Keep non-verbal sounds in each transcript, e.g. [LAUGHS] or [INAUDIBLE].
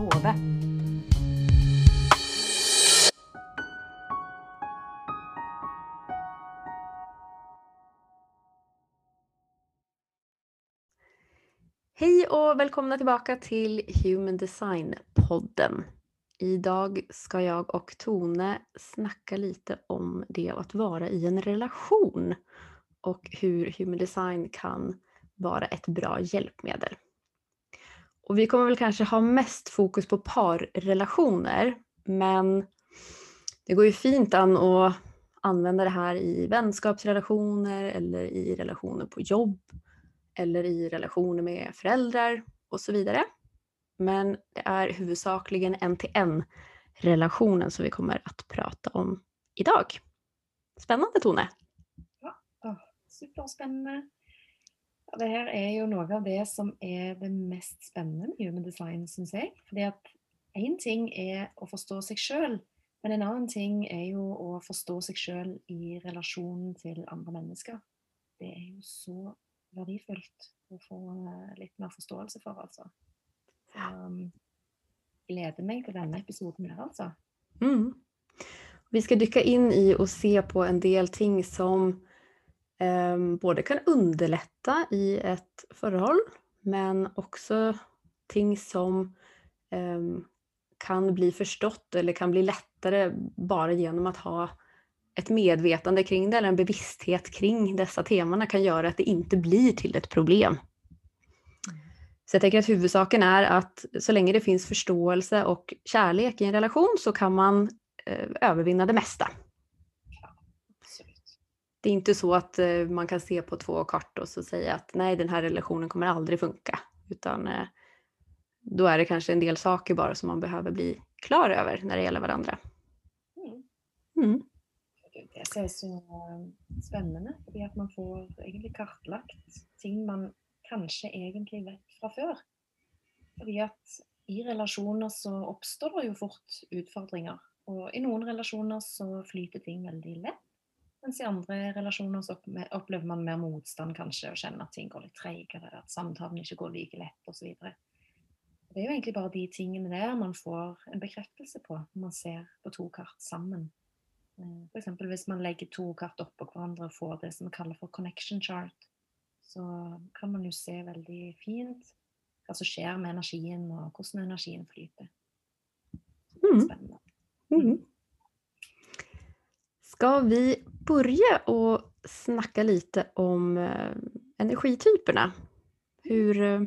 Hove. Hej och välkomna tillbaka till Human Design-podden. Idag ska jag och Tone snacka lite om det att vara i en relation och hur Human Design kan vara ett bra hjälpmedel. Och vi kommer väl kanske ha mest fokus på parrelationer men det går ju fint an att använda det här i vänskapsrelationer eller i relationer på jobb eller i relationer med föräldrar och så vidare. Men det är huvudsakligen en-till-en relationen som vi kommer att prata om idag. Spännande Tone! Ja, ah, superspännande! Det här är ju något av det som är det mest spännande med human design, syns jag. För att en ting är att förstå sig själv, men en annan ting är ju att förstå sig själv i relation till andra människor. Det är ju så värdefullt att få eh, lite mer förståelse för alltså. Så, um, gläder mig till denna episoden här alltså. Mm. Vi ska dyka in i och se på en del ting som Ehm, både kan underlätta i ett förhåll men också ting som eh, kan bli förstått eller kan bli lättare bara genom att ha ett medvetande kring det eller en bevissthet kring dessa temana kan göra att det inte blir till ett problem. Så jag tänker att huvudsaken är att så länge det finns förståelse och kärlek i en relation så kan man eh, övervinna det mesta. Det är inte så att eh, man kan se på två kort och så säga att nej den här relationen kommer aldrig funka. Utan eh, då är det kanske en del saker bara som man behöver bli klar över när det gäller varandra. Mm. Mm. Det är så spännande för att man får egentligen kartlagt ting man kanske egentligen vet från. För att i relationer så uppstår det ju fort utmaningar och i några relationer så flyter ting väldigt lätt. Men i andra relationer så upplever man mer motstånd kanske och känner att ting går lite tregare, att samtalen inte går och så vidare. Det är ju egentligen bara de tingene där man får en bekräftelse på när man ser på två kart för exempel om man lägger två kart upp på varandra och får det som vi kallar för connection chart så kan man ju se väldigt fint vad som sker med energin och hur energin flyter. Mm. Spännande. Mm. Ska vi börja och snacka lite om eh, energityperna? Hur, eh,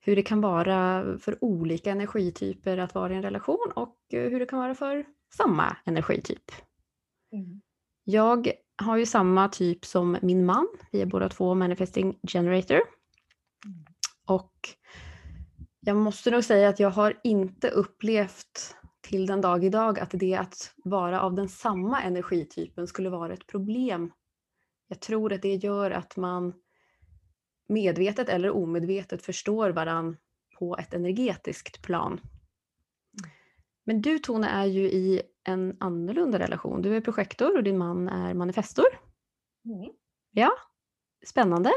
hur det kan vara för olika energityper att vara i en relation och eh, hur det kan vara för samma energityp. Mm. Jag har ju samma typ som min man. Vi är båda två manifesting generator. Mm. Och jag måste nog säga att jag har inte upplevt till den dag idag att det att vara av den samma energitypen skulle vara ett problem. Jag tror att det gör att man medvetet eller omedvetet förstår varann på ett energetiskt plan. Men du Tone är ju i en annorlunda relation. Du är projektor och din man är manifestor. Mm. Ja, spännande.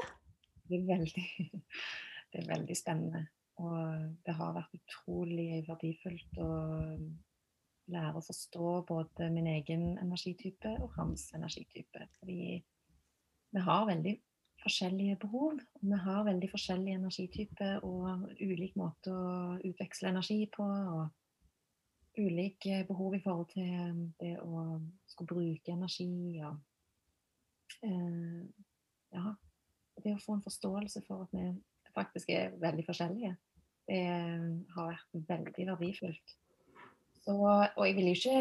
Det är, väldigt, [LAUGHS] det är väldigt spännande Og eh, det har varit otroligt verdifullt att lära å eh, förstå både min egen energityp och hans energitype. Vi, vi har väldigt olika behov. Vi har väldigt olika energityper och olika måte att utveksle energi på. Og ulike eh, behov i forhold til det å skulle bruke energi og eh, Ja. Det å få en forståelse for at vi faktisk er veldig forskjellige, eh, har vært veldig verdifullt. Så, og jeg vil jo ikke,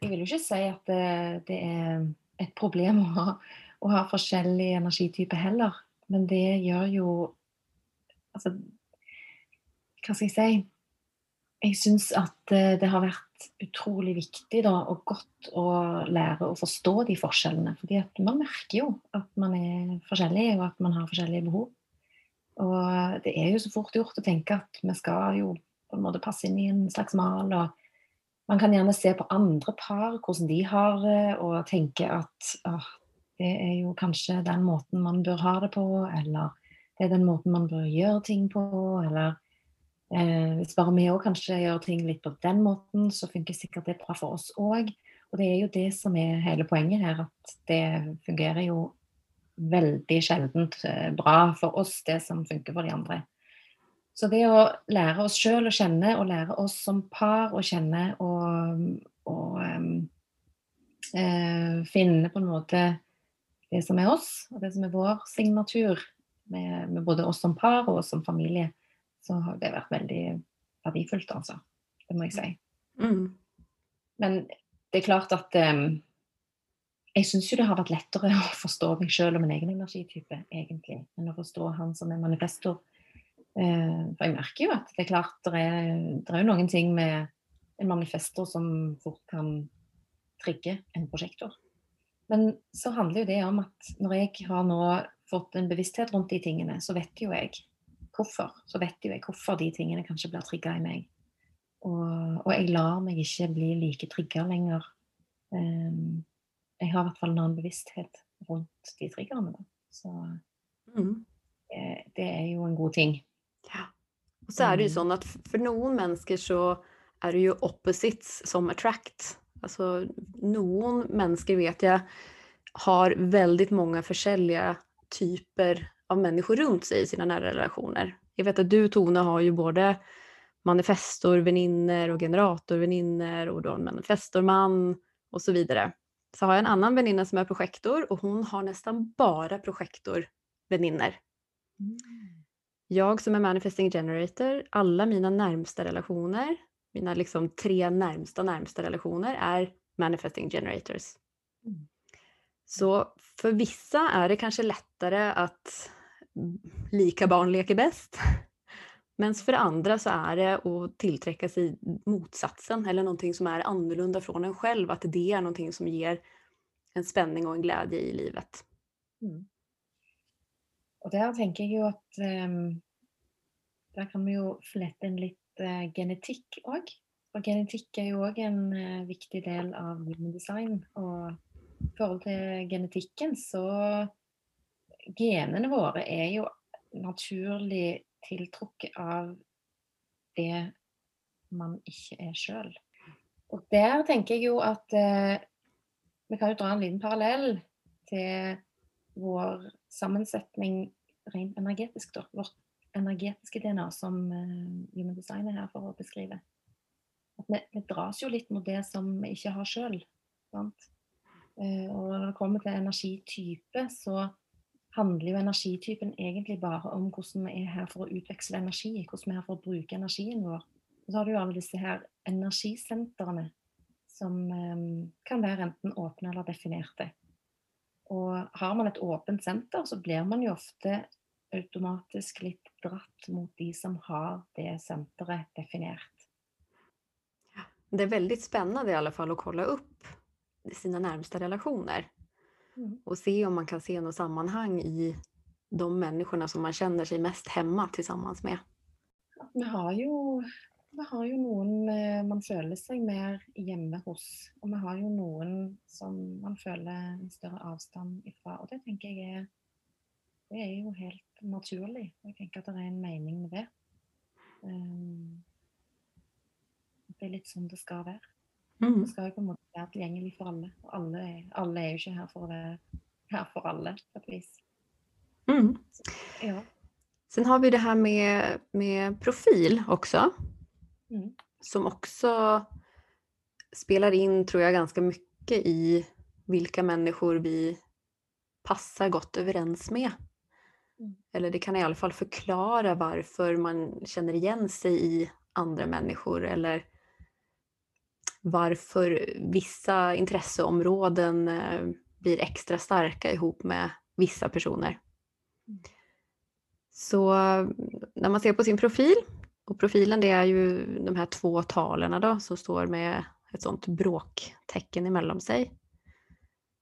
jeg vil jo ikke si at det, det, er et problem å ha, å ha forskjellig energitype heller, men det gjør jo Altså, hva skal jeg si jeg syns at eh, det har vært utrolig viktig da, og godt å lære å forstå de forskjellene. fordi at man merker jo at man er forskjellig, og at man har forskjellige behov. Og det er jo så fort gjort å tenke at vi skal jo på en måte passe inn i en slags mal. og Man kan gjerne se på andre par, hvordan de har det, og tenke at åh, det er jo kanskje den måten man bør ha det på, eller det er den måten man bør gjøre ting på, eller Eh, hvis bare vi òg kanskje gjør ting litt på den måten, så funker sikkert det bra for oss òg. Og det er jo det som er hele poenget her, at det fungerer jo veldig sjeldent eh, bra for oss, det som funker for de andre. Så det å lære oss sjøl å kjenne, og lære oss som par å kjenne og, og um, eh, finne på en måte det som er oss, og det som er vår signatur, med, med både oss som par og oss som familie, så har det vært veldig verdifullt, altså. Det må jeg si. Mm. Men det er klart at um, jeg syns jo det har vært lettere å [LAUGHS] forstå meg sjøl og min egen energitype, egentlig, enn å forstå han som er manifestor. Eh, uh, for jeg merker jo at det er klart det er, det er jo noen ting med en manifestor som fort kan trigge en prosjektor. Men så handler jo det om at når jeg har nå fått en bevissthet rundt de tingene, så vet jo jeg hvorfor. Så vet jo jeg hvorfor de tingene kanskje blir trigga i meg. Og, og, jeg lar meg ikke bli like trigga lenger. Um, jeg har i hvert fall en annen bevissthet rundt de triggerne. Så mm. det, det, er jo en god ting. Ja. Og så er det jo mm. sånn at for noen mennesker så er det jo opposites som attract. Altså noen mennesker vet jeg har veldig mange forskjellige typer av människor runt sig i sina nära relationer. Jag vet att du Tone har ju både manifestorväninnor och generatorväninnor och du har en manifestorman och så vidare. Så har jag en annan väninna som är projektor och hon har nästan bara projektorväninnor. Mm. Jag som är manifesting generator, alla mina närmsta relationer, mina liksom tre närmsta närmsta relationer är manifesting generators. Mm. Så för vissa är det kanske lättare att lika barn leker bäst. Men för andra så är det att tillträcka sig motsatsen eller någonting som är annorlunda från en själv, att det är någonting som ger en spänning och en glädje i livet. Mm. Och där tänker jag att um, där kan man ju flette in lite eh, genetik också. Och genetik är ju också en uh, viktig del av human design. Och i förhållande till genetiken så eh, Genene våra är ju naturligt tiltrukket av det man ikke er sjøl. Og der tenker jeg jo at eh, vi kan jo dra en liten parallell til vår sammensetning rent energetisk, da. Vårt energetiske DNA, som eh, Human Design er her for å beskrive. At vi, vi dras jo litt mot det som vi ikke har sjøl. Eh, og når det kommer til energitype, så handler jo energitypen egentlig bare om hvordan vi er her for å utveksle energi, hvordan vi er her for å bruke energien vår. Og så har du jo alle disse her energisentrene som eh, kan være enten åpne eller definerte. Og har man et åpent senter, så blir man jo ofte automatisk litt dratt mot de som har det senteret definert. Det är väldigt spännande i alla fall att kolla upp sina närmsta relationer. Mm. Och se om man kan se något sammanhang i de människorna som man känner sig mest hemma tillsammans med. Vi har ju, vi har ju någon eh, man känner sig mer hemma hos och vi har ju någon som man känner en större avstånd ifrån och det tänker jag är, det är ju helt naturligt. Jag tänker att det är en mening med det. Um, det är lite som det ska vara. Mm. Det skal jo på en måte være tilgjengelig for alle. Og alle, alle er jo ikke her for här för alla på ett vis. Mm. Ja. Sen har vi det här med, med profil också. Mm. Som också spelar in, tror jag, ganska mycket i vilka människor vi passar gott överens med. Mm. Eller det kan i alla fall förklara varför man känner igen sig i andra människor eller varför vissa intresseområden eh, blir extra starka ihop med vissa personer. Så när man ser på sin profil, och profilen det är ju de här två talen då som står med ett sånt bråktecken emellan sig.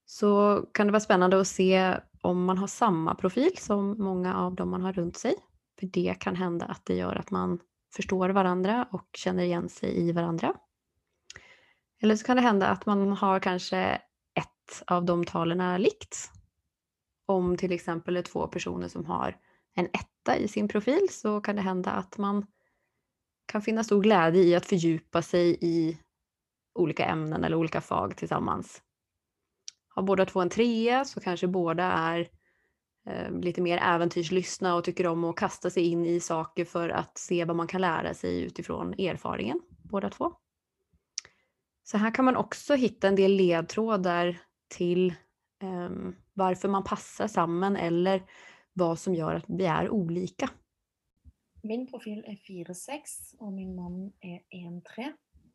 Så kan det vara spännande att se om man har samma profil som många av dem man har runt sig. För det kan hända att det gör att man förstår varandra och känner igen sig i varandra. Eller så kan det hända att man har kanske ett av de talen likt. Om till exempel är två personer som har en etta i sin profil så kan det hända att man kan finna stor glädje i att fördjupa sig i olika ämnen eller olika fag tillsammans. Har båda två en trea så kanske båda är eh, lite mer äventyrslystna och tycker om att kasta sig in i saker för att se vad man kan lära sig utifrån erfaringen, båda två. Så här kan man också hitta en del ledtrådar till eh, varför man passar samman eller vad som gör att vi är olika. Min profil är 4-6 och min man är 1-3.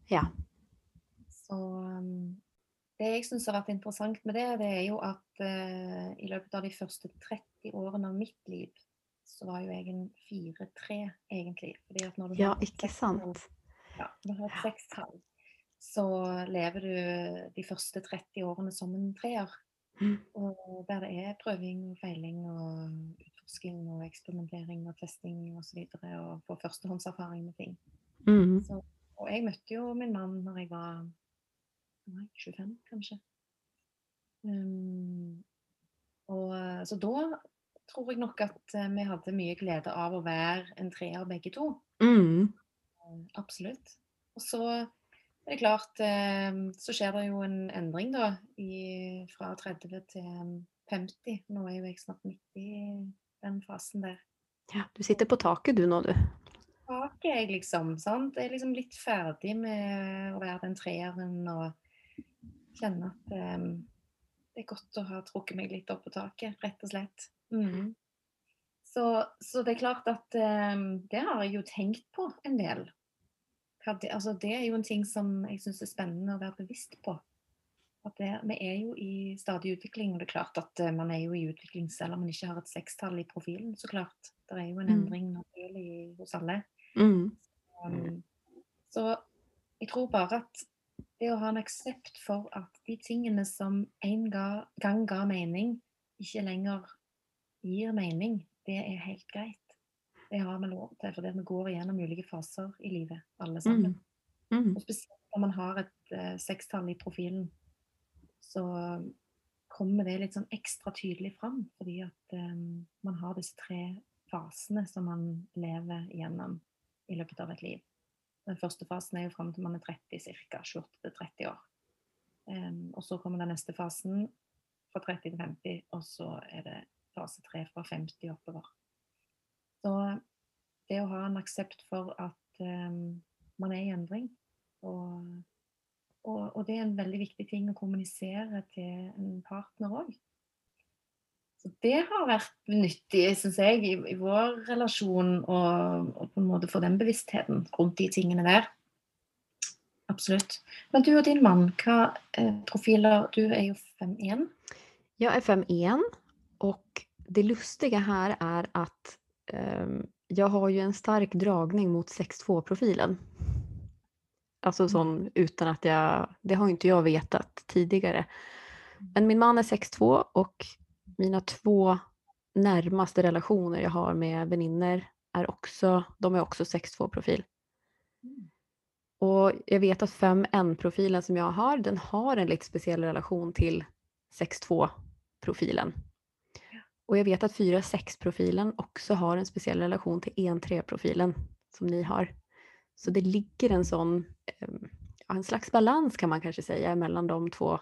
Ja. Så um, det jag syns har varit intressant med det, det är ju att uh, i löpet av de första 30 åren av mitt liv så var ju jag en 4-3 egentligen. Fordi at når du ja, ikke sant. Ja, når du har ett sextall så lever du de första 30 åren som en treer. Mm. Og der det er prøving og feiling og utforsking og eksperimentering og testing osv. Og, så og få førstehåndserfaring med ting. Mm. Så, og jeg møtte jo min mann når jeg var nei, 25, kanskje. Um, og, så da tror jeg nok at eh, vi hadde mye glede av å være en treer begge to. Mm. Absolutt. Og så det är klart, ehm, så sker det ju en ändring då i, fra 30 till 50. Nu är jag snart mitt i den fasen där. Ja, du sitter på taket du nu du. Taket är liksom, sant? Jag är liksom lite färdig med att vara den treeren och känna att um, det är gott att ha trukket mig lite upp på taket, rätt och slett. Mm. Så, så det är klart att um, det har jag ju tänkt på en del det, alltså det är ju en ting som jag syns är spännande att vara bevisst på. Att det, vi är ju i stadig utveckling och det är klart att eh, man är ju i utveckling selv om man inte har ett sextal i profilen såklart. Det är ju en mm. ändring naturlig hos alla. Mm. Um, så jag tror bara att det att ha en accept för att de tingene som en gång gav mening, inte längre ger mening, det är helt greit. Det har vi lov til, fordi vi går igenom ulike faser i livet, alle sammen. Mm. Mm. Og spesielt når man har et uh, sekstall i profilen, så kommer det litt sånn ekstra tydelig fram. Fordi at um, man har disse tre fasene som man lever gjennom i løpet av et liv. Den første fasen er jo fram til man er 30 ca. 28-30 år. Um, og så kommer den neste fasen fra 30 til 50, og så er det fase 3 fra 50 oppover. Så det att ha en accept för att um, man är i ändring och, och, och, det är en väldigt viktig ting att kommunicera till en partner också. Så det har varit nyttigt, syns jag, i, i vår relation och, och på en måte få den bevisstheten runt de tingene där. Absolut. Men du och din man, vilka eh, profiler Du är ju 5-1. Jag är 5-1 och det lustiga här är att jag har ju en stark dragning mot 6.2-profilen. Alltså mm. sån utan att jag, det har inte jag vetat tidigare. Men min man är 6.2 och mina två närmaste relationer jag har med vänner är också, de är också 6.2-profil. Mm. Och jag vet att 5N-profilen som jag har, den har en lite speciell relation till 6.2-profilen. Och jag vet att 4-6-profilen också har en speciell relation till 1-3-profilen som ni har. Så det ligger en sån, ehm, en slags balans kan man kanske säga mellan de två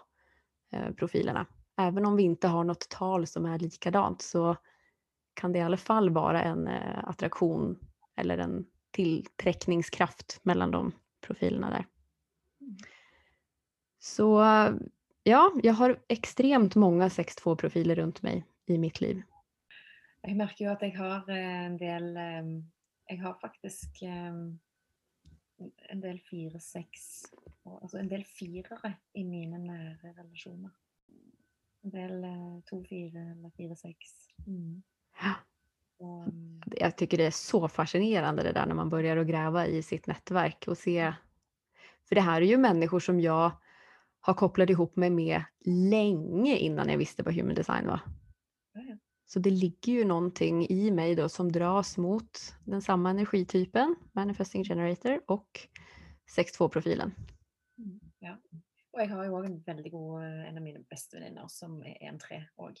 eh, profilerna. Även om vi inte har något tal som är likadant så kan det i alla fall vara en eh, attraktion eller en tillträckningskraft mellan de profilerna där. Så ja, jag har extremt många 6-2-profiler runt mig i mitt liv? Jag märker ju att jag har eh, en del ehm, Jag har faktiskt ehm, en del fyra, sex, alltså en del firare i mina nära relationer. En del eh, två, fyra eller fyra, sex. Mm. Och, ehm, jag tycker det är så fascinerande det där när man börjar att gräva i sitt nätverk och se. För det här är ju människor som jag har kopplat ihop mig med länge innan jag visste vad human design var. Så det ligger ju någonting i mig då som dras mot den samma energitypen, manifesting generator och 6.2-profilen. Mm, ja. Och jag har ju också en väldigt god, eh, en av mina bästa vänner som är en tre och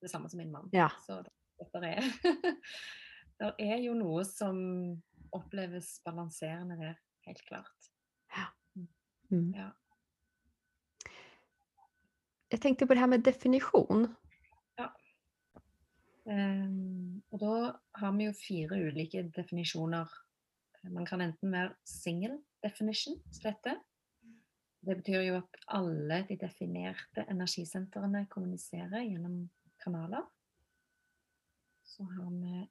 detsamma som min man. Ja. Så det är, [LAUGHS] det är ju något som oppleves balanserende der, helt klart. Mm. Ja. Jag tänkte på det här med definition. Um, og da har vi jo fire ulike definisjoner. Man kan enten være single definition, som det heter. Det betyr jo at alle de definerte energisentrene kommuniserer gjennom kanaler. Så har vi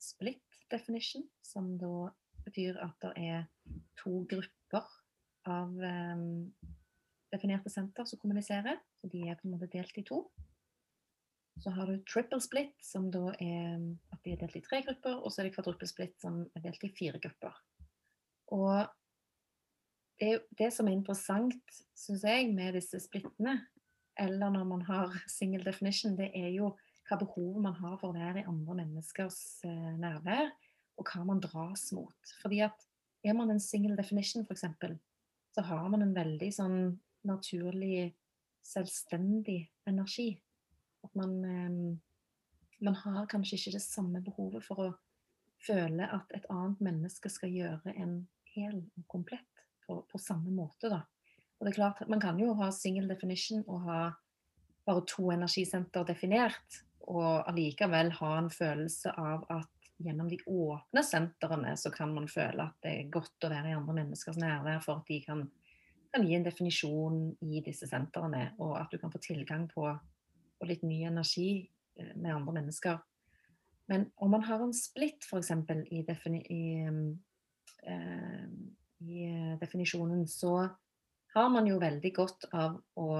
split definition, som da betyr at det er to grupper av um, definerte senter som kommuniserer. Så de er på en måte delt i to. Så har du triple split, som da er at de er delt i tre grupper. Og så er det quadruple split, som er delt i fire grupper. Og det, det som er interessant, syns jeg, med disse splittene, eller når man har [LAUGHS] single definition, det er jo hva behov man har for å være i andre menneskers eh, nærvær, og hva man dras mot. Fordi at er man en single definition, f.eks., så har man en veldig sånn naturlig, selvstendig energi. At man, eh, man har kanskje ikke det samme behovet for å føle at et annet menneske skal gjøre en hel og komplett på, på samme måte. Da. Og det er klart, Man kan jo ha single definition og ha bare to energisenter definert, og allikevel ha en følelse av at gjennom de åpne sentrene så kan man føle at det er godt å være i andre menneskers nærvær for at de kan, kan gi en definisjon i disse sentrene, og at du kan få tilgang på, og litt ny energi eh, med andre mennesker. Men om man har en splitt, f.eks. I, defini i, mm, eh, i eh, definisjonen, så har man jo veldig godt av å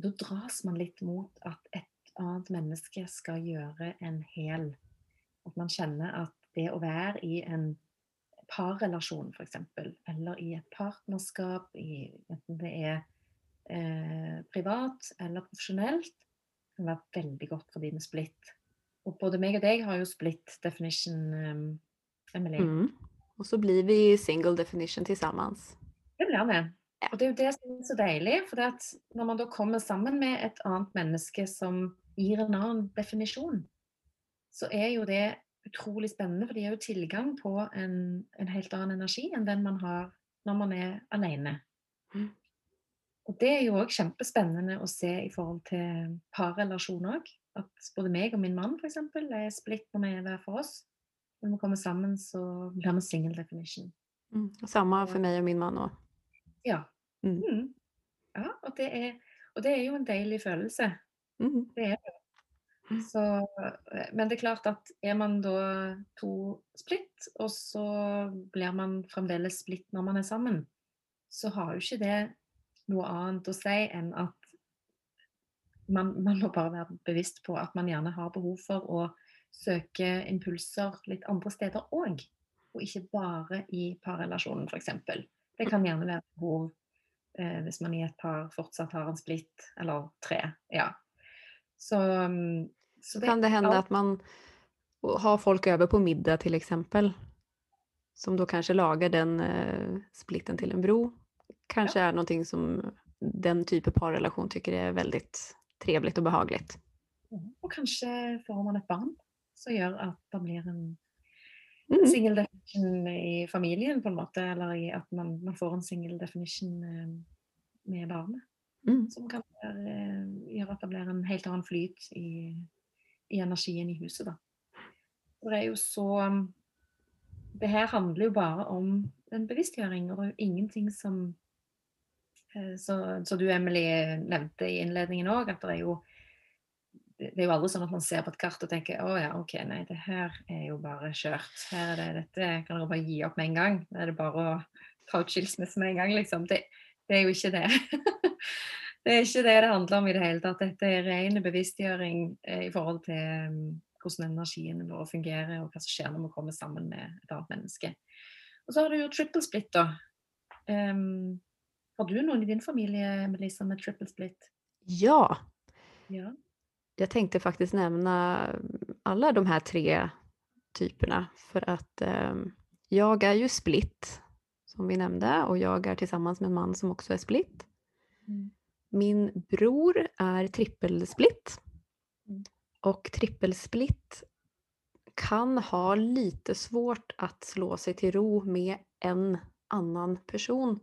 Da dras man litt mot at et annet menneske skal gjøre en hel. At man kjenner at det å være i en parrelasjon, f.eks., eller i et partnerskap, i, enten det er eh, privat eller profesjonelt, kan være veldig godt for de med splitt. Og både meg og deg har jo split definition, um, Emily. Mm. Och så blir vi single definition tillsammans. Det blir vi. Og det er jo det som er så deilig. For det når man da kommer sammen med et annet menneske som gir en annen definisjon, så er jo det utrolig spennende. For de har jo tilgang på en, en helt annen energi enn den man har når man er alene. Mm. Og det er jo òg kjempespennende å se i forhold til parrelasjon òg. At både meg og min mann for eksempel, er splitt når vi er hver for oss. Når vi kommer sammen, så blir vi single definition. Mm. Och Samma för mig och min man. Och, Ja. Mm. Mm. ja og, det er, og det er jo en deilig følelse. mm. Det er det. Så, men det er klart at er man da to splitt, og så blir man fremdeles splitt når man er sammen, så har jo ikke det noe annet å si enn at man, man må bare være bevisst på at man gjerne har behov for å søke impulser litt andre steder òg. Og ikke bare i parrelasjonen, f.eks. Det kan gjerne være behov eh, hvis man i et par fortsatt har en splitt, eller tre. Ja. Så, mm, så Kan det hända att man har folk över på middag till exempel, som då kanske lagar den eh, splitten till en bro, kanske är någonting som den typen av parrelation tycker är väldigt trevligt och behagligt. Mm. Og kanskje får man et barn som gjør at det blir en Mm. single definition i familien, på en måte. Eller i at man, man får en single definition eh, med barnet. Mm. Som kan eh, gjøre at det blir en helt annen flyt i, i energien i huset. For det er jo så Det her handler jo bare om en bevisstgjøring, jo ingenting som som så, så du, Emily, nevnte i innledningen òg, at det er jo det er jo aldri sånn at man ser på et kart og tenker å ja, ok, nei, det her er jo bare kjørt. Her er det, dette kan dere bare gi opp med en gang. Da er det bare å ta ut skilsmisse med en gang, liksom. Det, det er jo ikke det. [LAUGHS] det er ikke det det handler om i det hele tatt. Dette er ren bevisstgjøring eh, i forhold til mm, hvordan energien vår fungerer, og hva som skjer når vi kommer sammen med et annet menneske. Og så har du jo triple split, da. Um, har du noen i din familie, Melissa, med triple split? Ja, Ja. jag tänkte faktiskt nämna alla de här tre typerna för att eh, jag är ju split som vi nämnde och jag är tillsammans med en man som också är split. Mm. Min bror är trippelsplit Mm. och trippelsplit kan ha lite svårt att slå sig till ro med en annan person.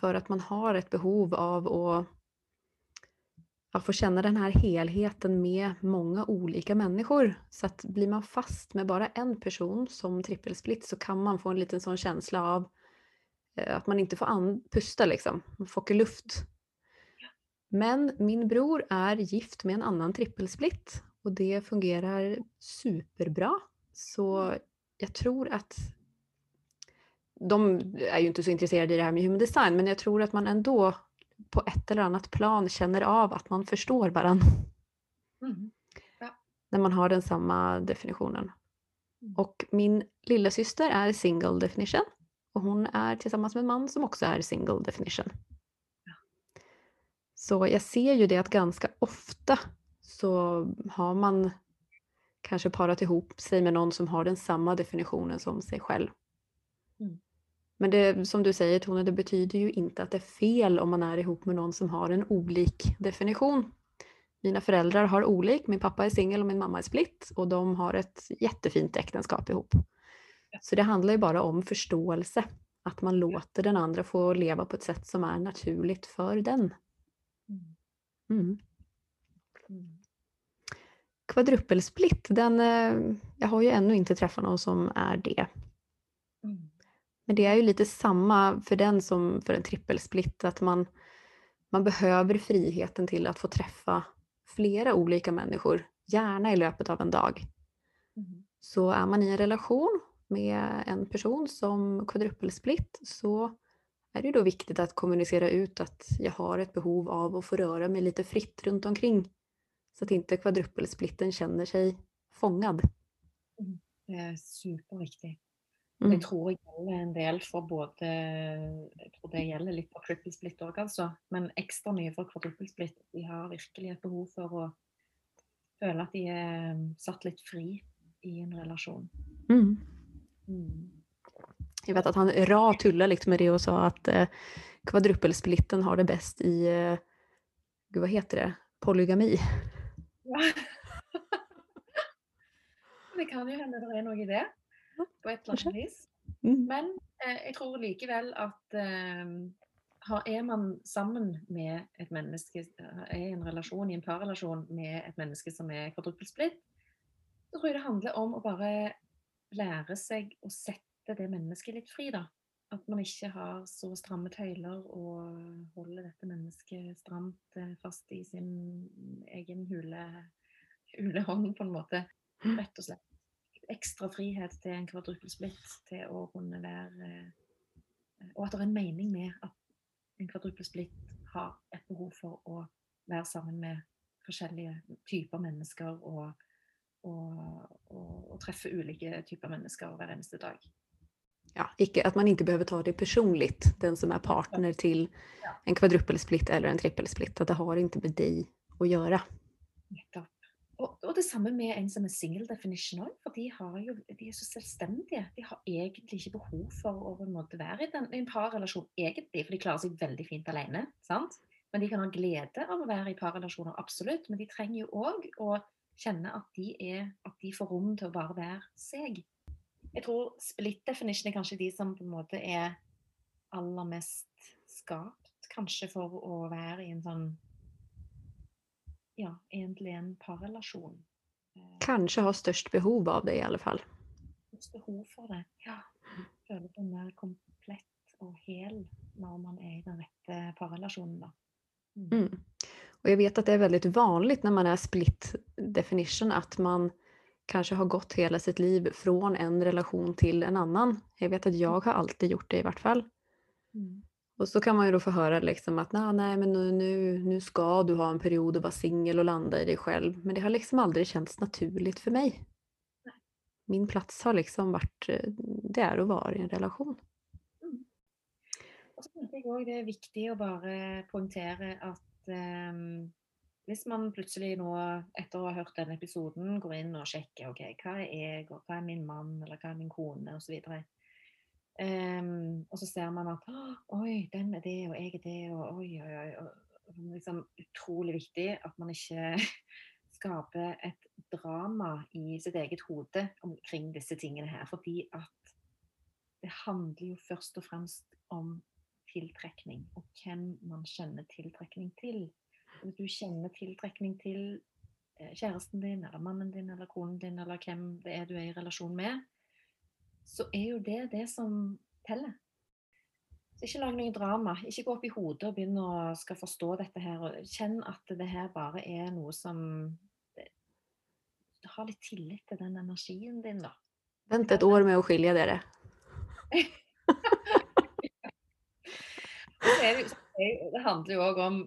För att man har ett behov av att, att få känna den här helheten med många olika människor. Så att blir man fast med bara en person som trippelsplit så kan man få en liten sån känsla av eh, att man inte får pusta liksom, man får åka luft. Men min bror är gift med en annan trippelsplit och det fungerar superbra. Så jag tror att de är ju inte så intresserade i det här med human design, men jag tror att man ändå på ett eller annat plan känner av att man förstår varandra. Mm. Ja. När man har den samma definitionen. Mm. Och min lilla syster är single definition och hon är tillsammans med en man som också är single definition. Ja. Så jag ser ju det att ganska ofta så har man kanske parat ihop sig med någon som har den samma definitionen som sig själv. Mm. Men det, som du säger Tone, det betyder ju inte att det är fel om man är ihop med någon som har en olik definition. Mina föräldrar har olik, min pappa är singel och min mamma är split och de har ett jättefint äktenskap ihop. Så det handlar ju bara om förståelse, att man låter den andra få leva på ett sätt som är naturligt för den. Mm. mm. mm. Kvadruppelsplit, den, eh, jag har ju ännu inte träffat någon som är det. Men det är ju lite samma för den som för en trippelsplit, att man, man behöver friheten till att få träffa flera olika människor, gärna i löpet av en dag. Mm. Så är man i en relation med en person som kvadruppelsplit så är det då viktigt att kommunicera ut att jag har ett behov av att få röra mig lite fritt runt omkring så att inte kvadruppelsplitten känner sig fångad. Mm. Det är superviktigt. Mm. Det tror jag gäller en del för både Jag tror det gäller lite för trippelsplit òg, altså. Men extra mycket för kvadruppelsplit. De har verkligen ett behov för att känna att de är mm, satt lite fri i en relation. Mm. Mm. Jag vet att han Ra tullade lite med det och sa att eh, kvadruppelsplitten har det bäst i, eh, gud vad heter det, polygami. [LAUGHS] det kan ju hända det är något i det på ett eller annat vis. Men eh, jag tror likevel att eh, är man samman med ett människa, är i en relation, i en parrelation med ett människa som är kvadruppelsplitt, så tror jag det handlar om att bara lära sig att sätta det människan lite fri. Då. Att man inte har så stramma tøyler och håller detta människa stramt eh, fast i sin egen hule, hulehånd på något sätt. Mm. Rätt och slett. Extra frihet till en kvadruppelsplitt till att kunna vara... Eh, och att det är en mening med att en kvadruppelsplitt har ett behov för att vara samman med olika typer människor och, och, och, och träffa olika typer människor varje dag ja, icke, att man inte behöver ta det personligt, den som är partner till en kvadruppelsplit eller en trippelsplit. Att det har inte med dig att göra. Och, det samme med en som er single definition för de, har de är så självständiga. De har egentligen ikke behov for att på en måte vara i en, en parrelation, egentligen, för de klarar sig väldigt fint alene. Sant? Men de kan ha glädje av att vara i parrelationer, absolut. Men de trenger jo också å känna att de, er, at de får rum til att bara vara sig. Jag tror split definition är kanskje de som på en måte är allra mest skapt kanskje för att vara i en sån ja, egentligen en parrelation. Eh, kanske har störst behov av det i alla fall. Störst behov för det, ja. Føler på mer komplett och hel när man är i den rätta parrelationen. Mm. Mm. Och jag vet att det är väldigt vanligt när man är split definition att man kanske har gått hela sitt liv från en relation till en annan. Jag vet att jag har alltid gjort det i vart fall. Mm. Och så kan man ju då få höra liksom att nej, nej men nu, nu, nu ska du ha en period och vara singel och landa i dig själv. Men det har liksom aldrig känts naturligt för mig. Min plats har liksom varit, eh, det är att vara i en relation. Mm. Och så det är viktigt att bara poängtera att um, Hvis man plutselig nå, etter å ha hørt denne episoden, går inn og sjekker ok, hva er jeg, og hva er min mann, eller hva er min kone, osv. Ehm, um, og så ser man at oi, den er det, og jeg er det, og oi, oi, oi. Og, liksom utrolig viktig at man ikke [LAUGHS] skapar et drama i sitt eget hode omkring disse tingene her. Fordi at det handler jo først og fremst om tiltrekning, og hvem man kjenner tiltrekning til. Hvis du kjenner tiltrekning til eh, kjæresten din, eller mannen din, eller konen din, eller hvem det er du er i relasjon med, så er jo det det som teller. Så ikke lag noe drama. Ikke gå opp i hodet og begynne å skal forstå dette her. og Kjenn at det her bare er noe som Ha litt tillit til den energien din, da. Vent et år med å skilje dere. [LAUGHS] det, handler jo òg om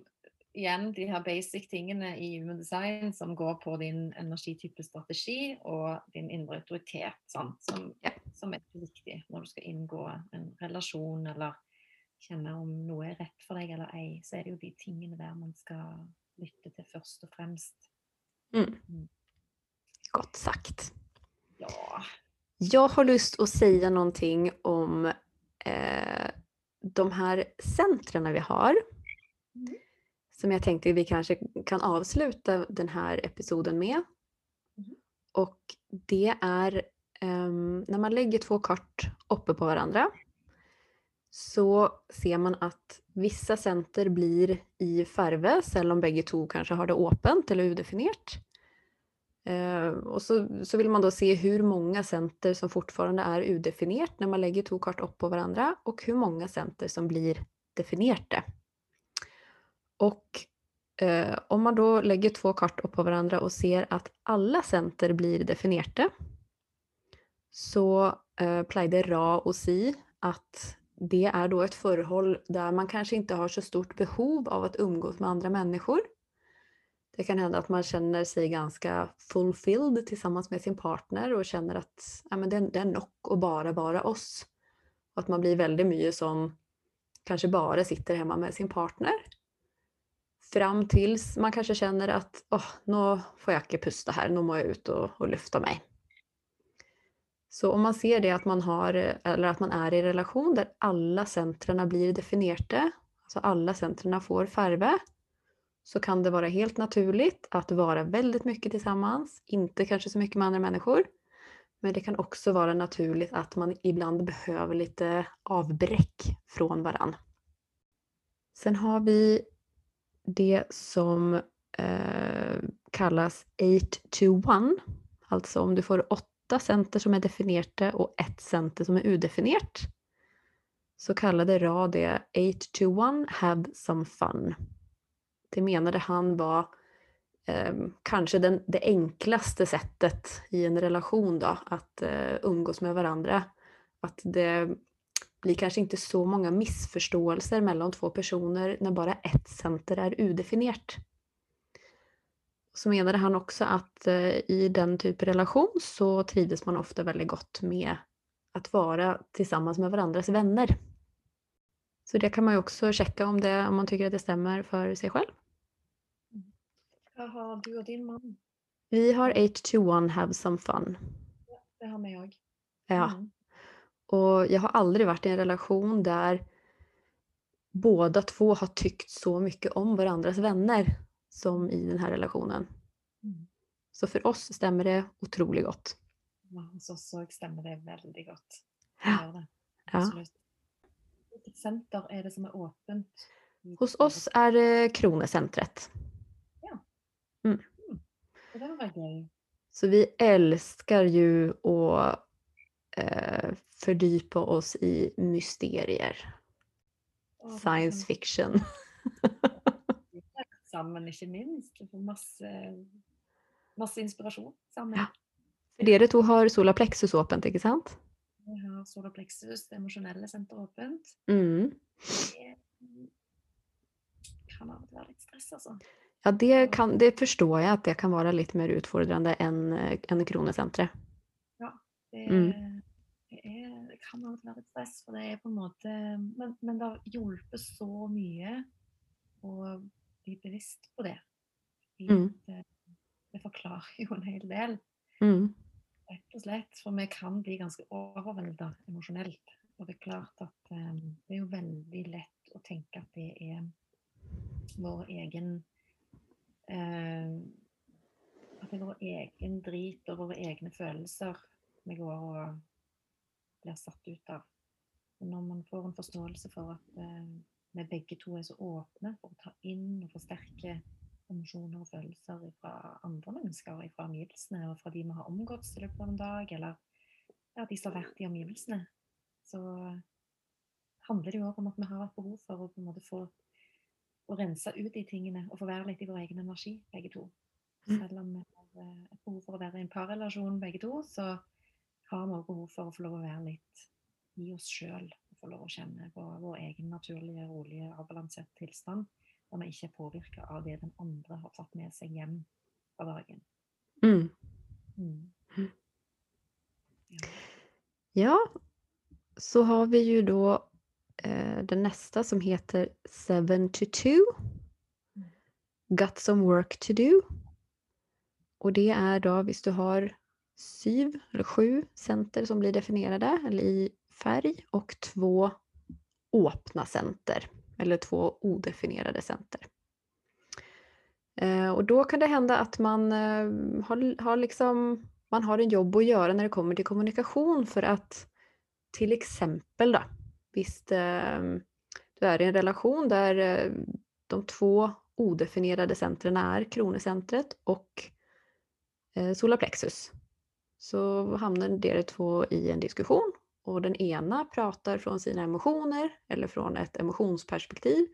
igjen de her basic tingene i human design som går på din energitype strategi og din indre autoritet, sånn, som, ja. som, er viktig når du skal inngå en relasjon eller kjenne om noe er rett for deg eller ei. Så er det jo de tingene der man skal lytte til først og fremst. Mm. Mm. Godt sagt. Ja. Jag har lust att säga någonting om eh, de här centrarna vi har. Som jag tänkte vi kanske kan avsluta den här episoden med. Mm. Och det är um, när man lägger två kort uppe på varandra så ser man att vissa center blir i farve, selv om bägge två kanske har det öppet eller udefinierat. Uh, och så, så vill man då se hur många center som fortfarande är udefinierat när man lägger två kort upp på varandra och hur många center som blir definierade. Och eh, om man då lägger två kartor på varandra och ser att alla center blir definierade så eh, plejde Ra och Si att det är då ett förhåll där man kanske inte har så stort behov av att umgås med andra människor. Det kan hända att man känner sig ganska fulfilled tillsammans med sin partner och känner att ja, men det, det är nog att bara vara oss. Och att man blir väldigt mycket som kanske bara sitter hemma med sin partner. Fram tills man kanske känner att oh, nu får jag inte pusta här, nu måste jag ut och, och lyfta mig. Så om man ser det att man, har, eller att man är i relation där alla centrerna blir definierade, alltså alla centrerna får färve, så kan det vara helt naturligt att vara väldigt mycket tillsammans, inte kanske så mycket med andra människor. Men det kan också vara naturligt att man ibland behöver lite avbräck från varann. Sen har vi det som eh, kallas 8 to 1. Alltså om du får åtta center som är definierade och ett center som är udefinierat så kallade Ra det 8 to 1 have some fun. Det menade han var eh, kanske den, det enklaste sättet i en relation då, att eh, umgås med varandra. Att det blir kanske inte så många missförståelser mellan två personer när bara ett center är udefinierat så menade han också att eh, i den typen av relation så trivdes man ofta väldigt gott med att vara tillsammans med varandras vänner. Så det kan man ju också checka om, det, om man tycker att det stämmer för sig själv. Vad har du och din man? Vi har 821 Have Some Fun. Ja, det har med jag. Ja. Mm. Och jag har aldrig varit i en relation där båda två har tyckt så mycket om varandras vänner som i den här relationen. Mm. Så för oss stämmer det otroligt gott. Ja, hos oss så stämmer det väldigt gott. Ja. Det. Absolut. Vilket center är det som är öppet? Hos oss är det Kronecentret. Ja. Mm. Mm. Det var grej. Så vi älskar ju att eh, fördjupa oss i mysterier. Oh, Science fiction. sammen, ikke minst. Masse, masse inspirasjon sammen. Ja. For dere to har sola plexus åpent, ikke sant? Vi har sola plexus, det emosjonelle senteret, åpent. Mm. Det kan av og til være litt stress, altså. Ja, det, kan, det förstår jag att det kan vara lite mer utfordrande än, än Kronecentret. Ja, det, mm. Kan til være litt stress, for det er på en måte Men, men det har hjulpet så mye. Og bli bevisst på det. Mm. Det, det, forklarer jo en hel del. Mm. Rett og slett. For vi kan bli ganske overvelda emosjonelt. Og det er klart at um, det er jo veldig lett å tenke at det er vår egen uh, at det er vår egen drit og våre egne følelser vi går og blir satt ut av. Og når man får en forståelse for at eh, vi begge to er så åpne for å ta inn og forsterke emosjoner og følelser fra andre mennesker, fra omgivelsene og fra de vi har omgått i løpet av en dag, eller ja, de som har vært i omgivelsene, så handler det jo også om at vi har et behov for å på en måte få å rense ut de tingene og få være litt i vår egen energi, begge to. Mm. Selv om vi har eh, et behov for å være i en parrelasjon, begge to, så har vi behov for å få lov å være litt i oss sjøl. Få lov å kjenne på vår egen naturlige, rolige, avbalanserte tilstand. Og vi ikke er påvirka av det den andre har tatt med seg hjem fra dagen. Mm. Mm. Ja, så har vi ju då eh, den nästa som heter 7 to 2. Mm. Got some work to do. Och det är då hvis du har syv eller sju center som blir definierade eller i färg och två öppna center eller två odefinierade center. Eh, och då kan det hända att man eh, har, har liksom man har en jobb att göra när det kommer till kommunikation för att till exempel då, visst ehm, du är i en relation där eh, de två odefinierade centren är kronocentret och solarplexus. Så hamnar de två i en diskussion och den ena pratar från sina emotioner eller från ett emotionsperspektiv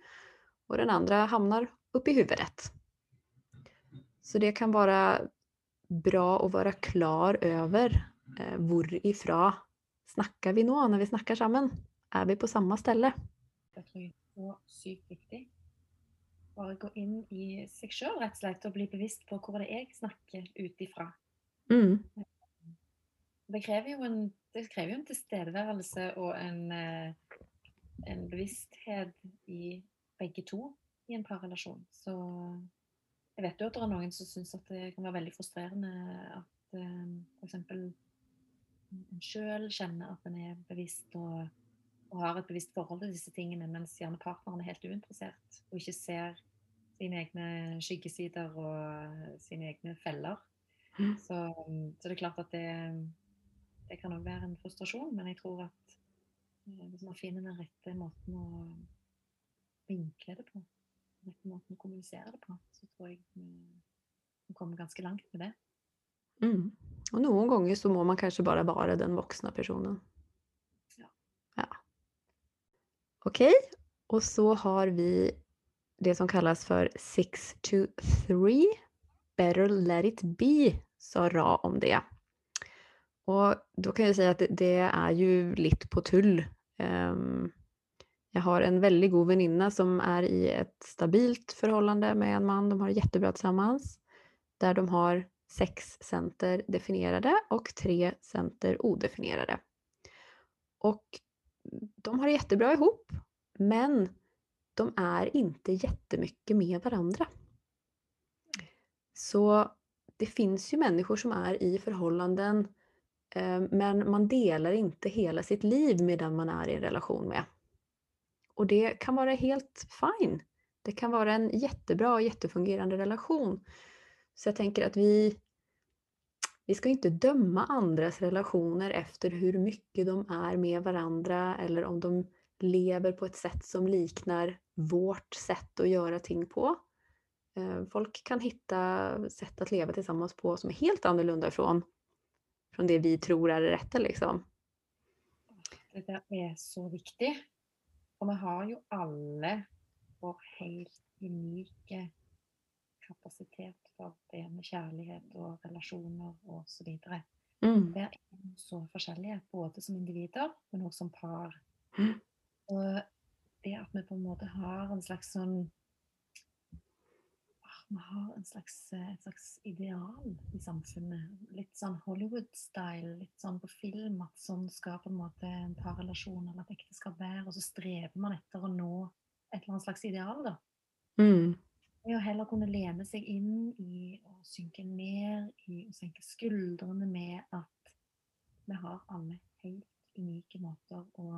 och den andra hamnar upp i huvudet. Så det kan vara bra att vara klar över eh, hvorifra snakker vi nå når vi snakker sammen? Er vi på samme ställe? Det tror jeg er så sykt viktig. Bare gå inn i seg sjøl rett og slett og bli bevisst på hvor det er jeg snakker ut ifra. Mm. Det krever jo en, det krever jo en tilstedeværelse og en, eh, en bevissthet i begge to i en parrelasjon. Så jeg vet jo at det er noen som syns at det kan være veldig frustrerende at eh, f.eks. en sjøl kjenner at en er bevisst og, og, har et bevisst forhold til disse tingene, mens gjerne partneren er helt uinteressert og ikke ser sine egne skyggesider og sine egne feller. Mm. Så, så det er klart at det, det kan òg være en frustrasjon, men jeg tror at eh, hvis man finner den rette måten å vinkle det på, den rette måten å kommunisere det på, så tror jeg vi, vi kommer ganske langt med det. Mm. Och någon gånger så må man kanske bara vara den vuxna personen. Ja. ja. Okej, och så har vi det som kallas för 6 to 3. Better let it be, sa Ra om det. Och då kan jag säga att det, det är ju lite på tull. Um, jag har en väldigt god väninna som är i ett stabilt förhållande med en man. De har det jättebra tillsammans. Där de har sex center definierade och tre center odefinierade. Och de har det jättebra ihop, men de är inte jättemycket med varandra. Så det finns ju människor som är i förhållanden eh, Ehm, men man delar inte hela sitt liv med den man är i en relation med. Och det kan vara helt fine. Det kan vara en jättebra och jättefungerande relation. Så jag tänker att vi, vi ska inte döma andras relationer efter hur mycket de är med varandra eller om de lever på ett sätt som liknar vårt sätt att göra ting på. Ehm, folk kan hitta sätt att leva tillsammans på som är helt annorlunda ifrån från det vi tror är det rätta. Liksom. Det der er så viktig. Og vi har jo alle vår helt unike kapasitet for det med kjærlighet og relasjoner og så videre. Mm. Vi er så forskjellige, både som individer, men også som par. Mm. Og det at vi på en måte har en slags sånn ah, Vi har en slags, et slags ideal i samfunnet. Litt sånn Hollywood-style, litt sånn på film. At sånn skal på en måte en parrelasjon eller et ekteskap være. Og så strever man etter å nå et eller annet slags ideal, da. Mm. Det å heller kunne lene seg inn i å synke ned i å senke skuldrene med at vi har alle helt unike måter å,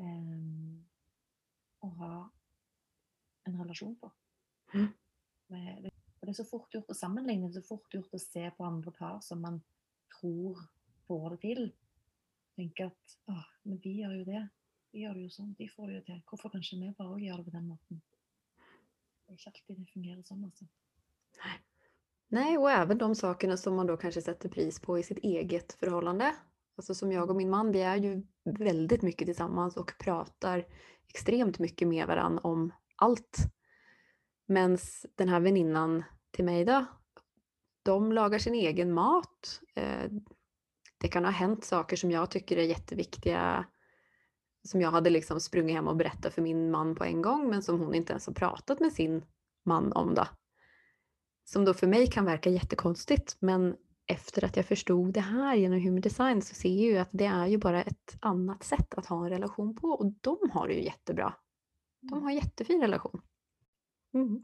um, å ha en relasjon på. Mm. Det, det, er så fort gjort å sammenligne, så fort gjort å se på andre par som man tror får det til. Tenke at å, men de gjør jo det. De gjør det jo sånn. De får det jo til. Hvorfor kan ikke vi bare òg gjøre det på den måten? Det är inte alltid det fungerar så. Alltså. Nej, och även de sakerna som man då kanske sätter pris på i sitt eget förhållande. Alltså som jag och min man, vi är ju väldigt mycket tillsammans och pratar extremt mycket med varandra om allt. Men den här väninnan till mig då, de lagar sin egen mat. Eh, det kan ha hänt saker som jag tycker är jätteviktiga som jag hade liksom sprungit hem och berättat för min man på en gång men som hon inte ens har pratat med sin man om då. Som då för mig kan verka jättekonstigt men efter att jag förstod det här genom human design så ser jag ju att det är ju bara ett annat sätt att ha en relation på och de har det ju jättebra. De har jättefin relation. Mm.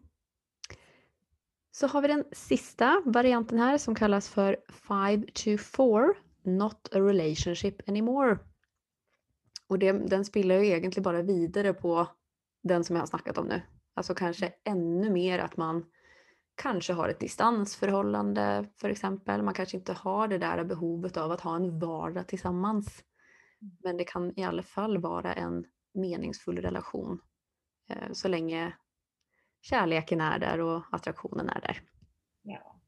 Så har vi den sista varianten här som kallas för 5 to 4, not a relationship anymore. Och det, den spiller ju egentligen bara vidare på den som jag har snackat om nu. Alltså kanske ännu mer att man kanske har ett distansförhållande för exempel. Man kanske inte har det där behovet av att ha en vardag tillsammans. Mm. Men det kan i alla fall vara en meningsfull relation eh, så länge kärleken är där och attraktionen är där. Ja,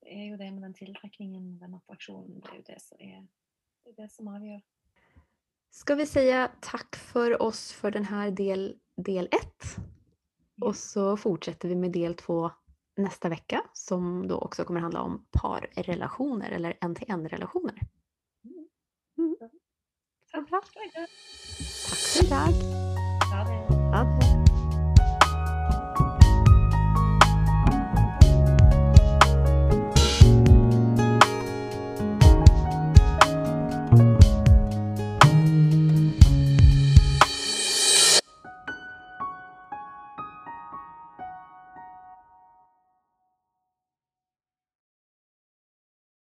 det är ju det med den tillträckningen, den attraktionen, det är ju det som, är, det är det som avgör. Ska vi säga tack för oss för den här del, del ett. Och så fortsätter vi med del två nästa vecka som då också kommer handla om parrelationer eller en-till-en-relationer. Mm. Mm. Tack för idag!